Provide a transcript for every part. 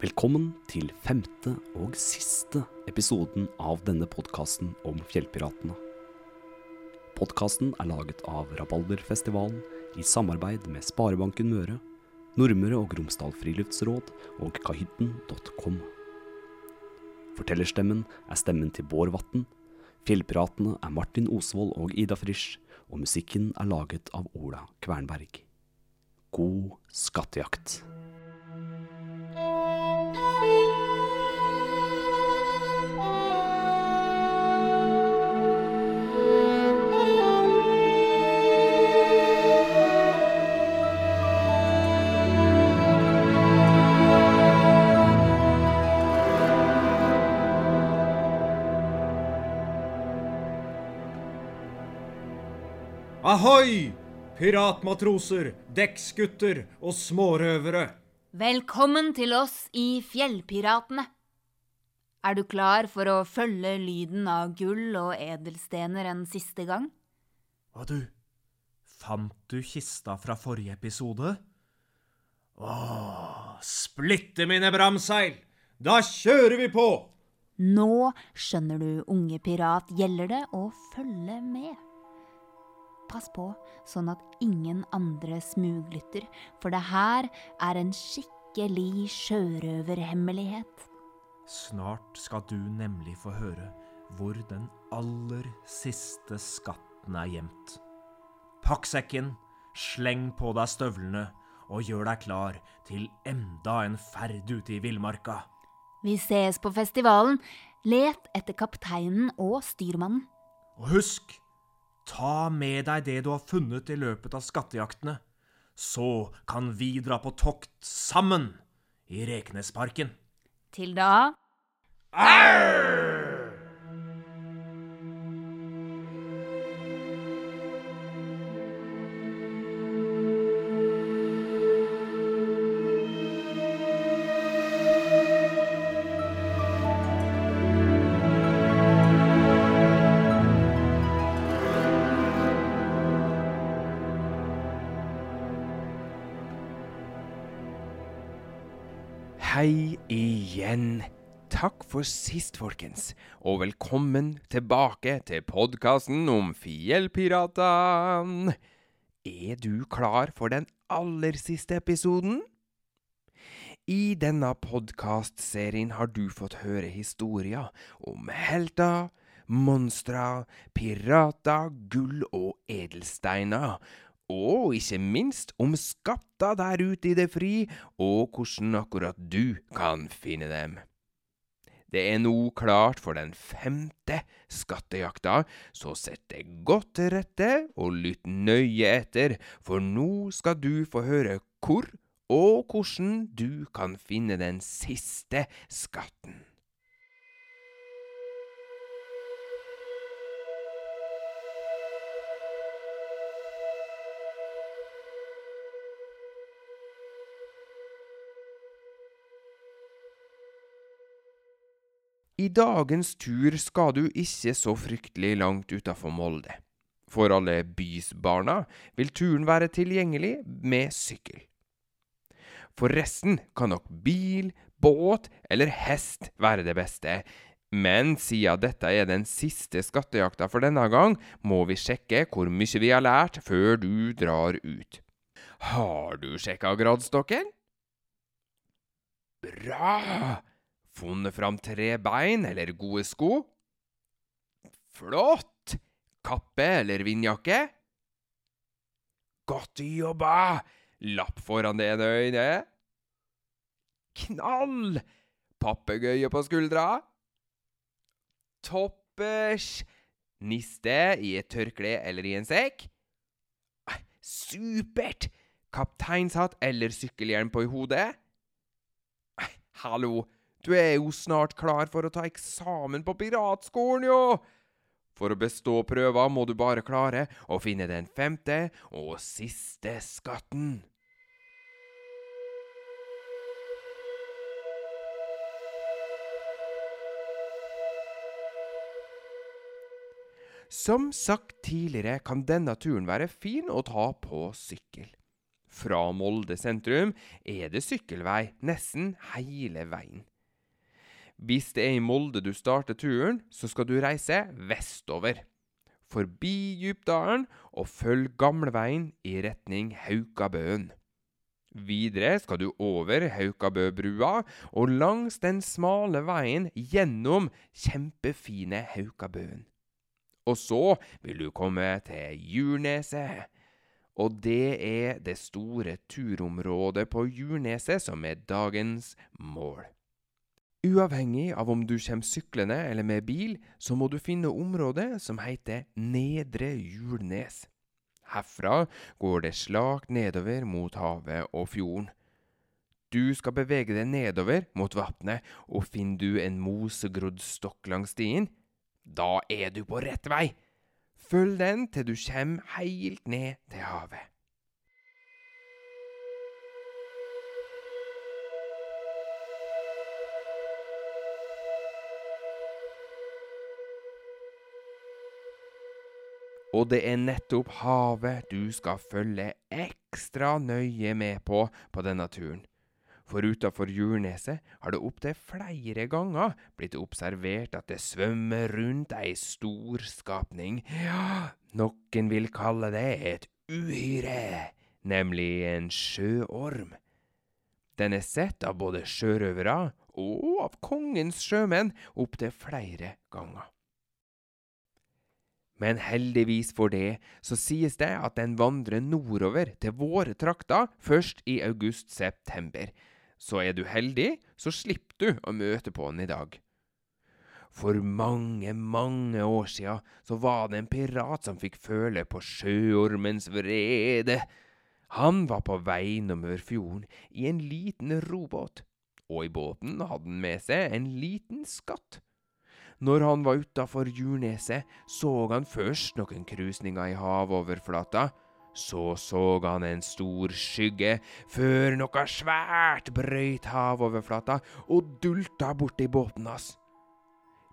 Velkommen til femte og siste episoden av denne podkasten om fjellpiratene. Podkasten er laget av Rabalderfestivalen i samarbeid med Sparebanken Møre, Nordmøre og Romsdal Friluftsråd og kahytten.com. Fortellerstemmen er stemmen til Bård Vatn. Fjellpiratene er Martin Osvold og Ida Frisch, og musikken er laget av Ola Kvernberg. God skattejakt. Ahoi! Piratmatroser, dekksgutter og smårøvere. Velkommen til oss i Fjellpiratene. Er du klar for å følge lyden av gull og edelstener en siste gang? Hva du, fant du kista fra forrige episode? Åh, splitte mine bramseil! Da kjører vi på! Nå skjønner du, unge pirat, gjelder det å følge med. Pass på sånn at ingen andre smuglytter, for det her er en skikkelig sjørøverhemmelighet. Snart skal du nemlig få høre hvor den aller siste skatten er gjemt. Pakk sekken, sleng på deg støvlene og gjør deg klar til enda en ferd ute i villmarka. Vi ses på festivalen. Let etter kapteinen og styrmannen. Og husk, ta med deg det du har funnet i løpet av skattejaktene. Så kan vi dra på tokt sammen i Reknesparken. Til da Hei igjen. Takk for sist, folkens, og velkommen tilbake til podkasten om fjellpiratene. Er du klar for den aller siste episoden? I denne podkastserien har du fått høre historier om helter, monstre, pirater, gull og edelsteiner. Og ikke minst om skatter der ute i det fri, og hvordan akkurat du kan finne dem. Det er nå klart for den femte skattejakta, så sett deg godt til rette og lytt nøye etter, for nå skal du få høre hvor og hvordan du kan finne den siste skatten. I dagens tur skal du ikke så fryktelig langt utafor Molde. For alle bysbarna vil turen være tilgjengelig med sykkel. For resten kan nok bil, båt eller hest være det beste, men siden dette er den siste skattejakta for denne gang, må vi sjekke hvor mye vi har lært før du drar ut. Har du sjekka gradstokken? Bra! Funnet fram tre bein eller gode sko? Flott! Kappe eller vindjakke? Godt jobba! Lapp foran det ene øyet. Knall! Papegøye på skuldra. Toppers! Niste i et tørkle eller i en sekk. Supert! Kapteinshatt eller sykkelhjelm på hodet. Hallo! Du er jo snart klar for å ta eksamen på piratskolen, jo! For å bestå prøva må du bare klare å finne den femte og siste skatten. Som sagt tidligere kan denne turen være fin å ta på sykkel. Fra Molde sentrum er det sykkelvei nesten hele veien. Hvis det er i Molde du starter turen, så skal du reise vestover. Forbi Djupdalen og følg gamleveien i retning Haukabøen. Videre skal du over Haukabøbrua og langs den smale veien gjennom kjempefine Haukabøen. Og så vil du komme til Jurneset. Og det er det store turområdet på Jurneset som er dagens mål. Uavhengig av om du kommer syklende eller med bil, så må du finne området som heter Nedre Julnes. Herfra går det slakt nedover mot havet og fjorden. Du skal bevege deg nedover mot vatnet, og finner du en mosegrodd stokk langs stien, da er du på rett vei. Følg den til du kommer helt ned til havet. Og det er nettopp havet du skal følge ekstra nøye med på på denne turen. For utafor Jurneset har det opptil flere ganger blitt observert at det svømmer rundt ei stor skapning. Ja, noen vil kalle det et uhyre, nemlig en sjøorm. Den er sett av både sjørøvere og av kongens sjømenn opptil flere ganger. Men heldigvis for det, så sies det at den vandrer nordover til våre trakter først i august-september. Så er du heldig, så slipper du å møte på den i dag. For mange, mange år sia så var det en pirat som fikk føle på sjøormens vrede. Han var på vei nummer fjorden i en liten robåt, og i båten hadde han med seg en liten skatt. Når han var utafor Jurneset, så han først noen krusninger i havoverflata. Så så han en stor skygge, før noe svært brøyt havoverflata og dulta borti båten hans.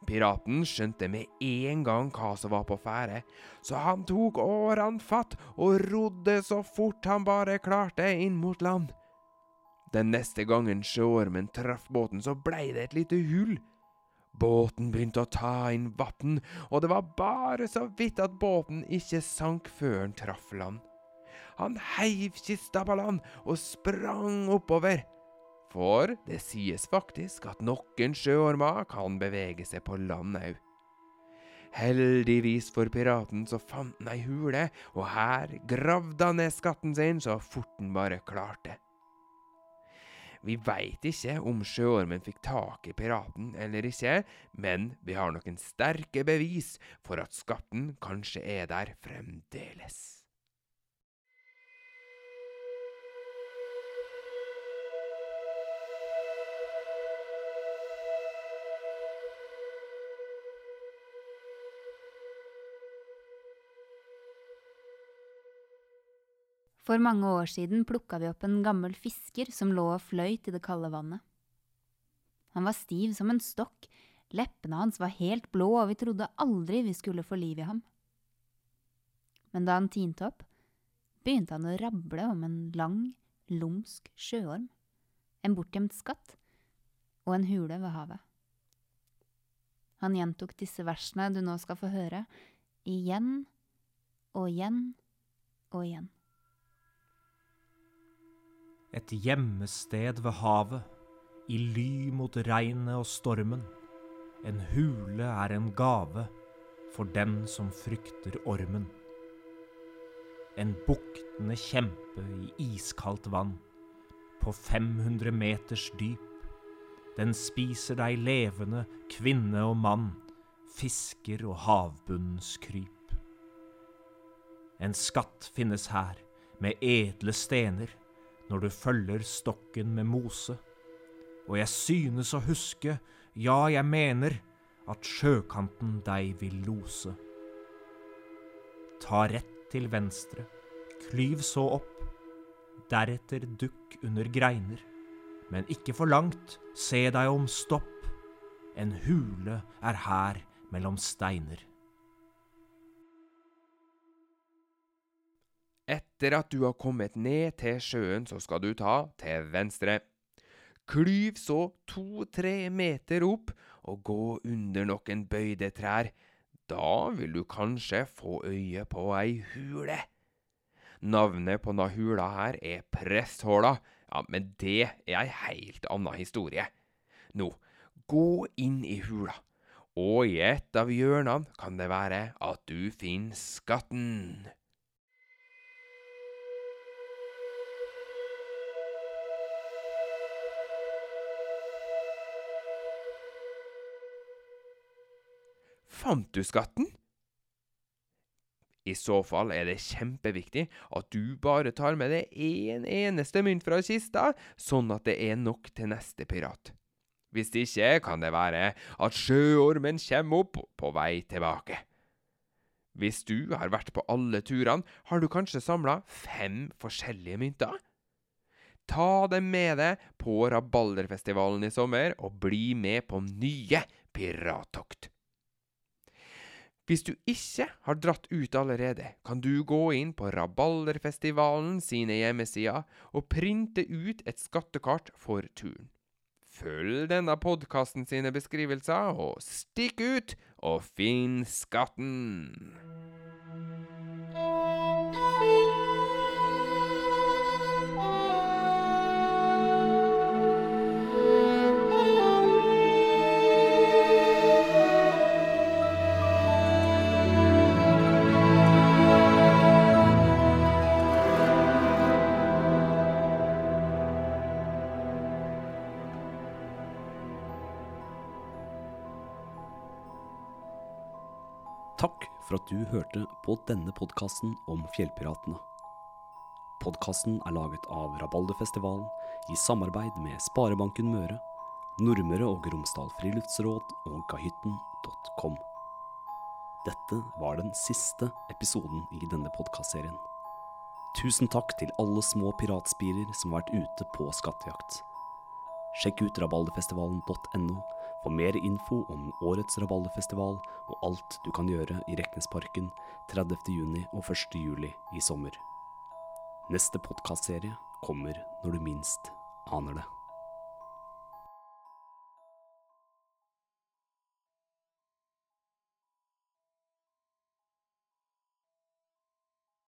Piraten skjønte med en gang hva som var på ferde, så han tok årene fatt og rodde så fort han bare klarte inn mot land. Den neste gangen sjøormen traff båten, så blei det et lite hull. Båten begynte å ta inn vann, og det var bare så vidt at båten ikke sank før den traff land. Han heiv kista på land og sprang oppover. For det sies faktisk at noen sjøormer kan bevege seg på land òg. Heldigvis for piraten så fant han ei hule, og her gravde han ned skatten sin så fort han bare klarte. Vi veit ikke om sjøormen fikk tak i piraten eller ikke, men vi har noen sterke bevis for at skatten kanskje er der fremdeles. For mange år siden plukka vi opp en gammel fisker som lå og fløyt i det kalde vannet. Han var stiv som en stokk, leppene hans var helt blå, og vi trodde aldri vi skulle få liv i ham. Men da han tinte opp, begynte han å rable om en lang, lumsk sjøorm, en bortgjemt skatt og en hule ved havet. Han gjentok disse versene du nå skal få høre, igjen og igjen og igjen. Et gjemmested ved havet, i ly mot regnet og stormen. En hule er en gave for den som frykter ormen. En buktende kjempe i iskaldt vann, på 500 meters dyp. Den spiser deg levende, kvinne og mann, fisker og havbunnens kryp. En skatt finnes her, med edle stener når du følger stokken med mose. Og jeg synes å huske, ja, jeg mener, at sjøkanten deg vil lose. Ta rett til venstre, klyv så opp, deretter dukk under greiner. Men ikke for langt, se deg om stopp, en hule er her mellom steiner. Etter at du har kommet ned til sjøen, så skal du ta til venstre. Klyv så to-tre meter opp og gå under noen bøyde trær. Da vil du kanskje få øye på ei hule. Navnet på denne hula her er Presthåla, ja, men det er ei helt anna historie. Nå, gå inn i hula og i et av hjørnene kan det være at du finner skatten. Fant du skatten? I så fall er det kjempeviktig at du bare tar med deg én en eneste mynt fra kista, sånn at det er nok til neste pirat. Hvis ikke kan det være at sjøormen kommer opp på vei tilbake. Hvis du har vært på alle turene, har du kanskje samla fem forskjellige mynter? Ta dem med deg på Rabalderfestivalen i sommer, og bli med på nye pirattokt. Hvis du ikke har dratt ut allerede, kan du gå inn på Rabalderfestivalen sine hjemmesider og printe ut et skattekart for turen. Følg denne podkasten sine beskrivelser, og stikk ut og finn skatten! For at du hørte på denne podkasten om fjellpiratene. Podkasten er laget av Rabalderfestivalen i samarbeid med Sparebanken Møre, Nordmøre og Romsdal Friluftsråd og gahytten.com. Dette var den siste episoden i denne podkastserien. Tusen takk til alle små piratspirer som har vært ute på skattejakt. Sjekk ut rabalderfestivalen.no for mer info om årets rabalderfestival og alt du kan gjøre i Reknesparken 30. juni og 1. juli i sommer. Neste podkastserie kommer når du minst aner det.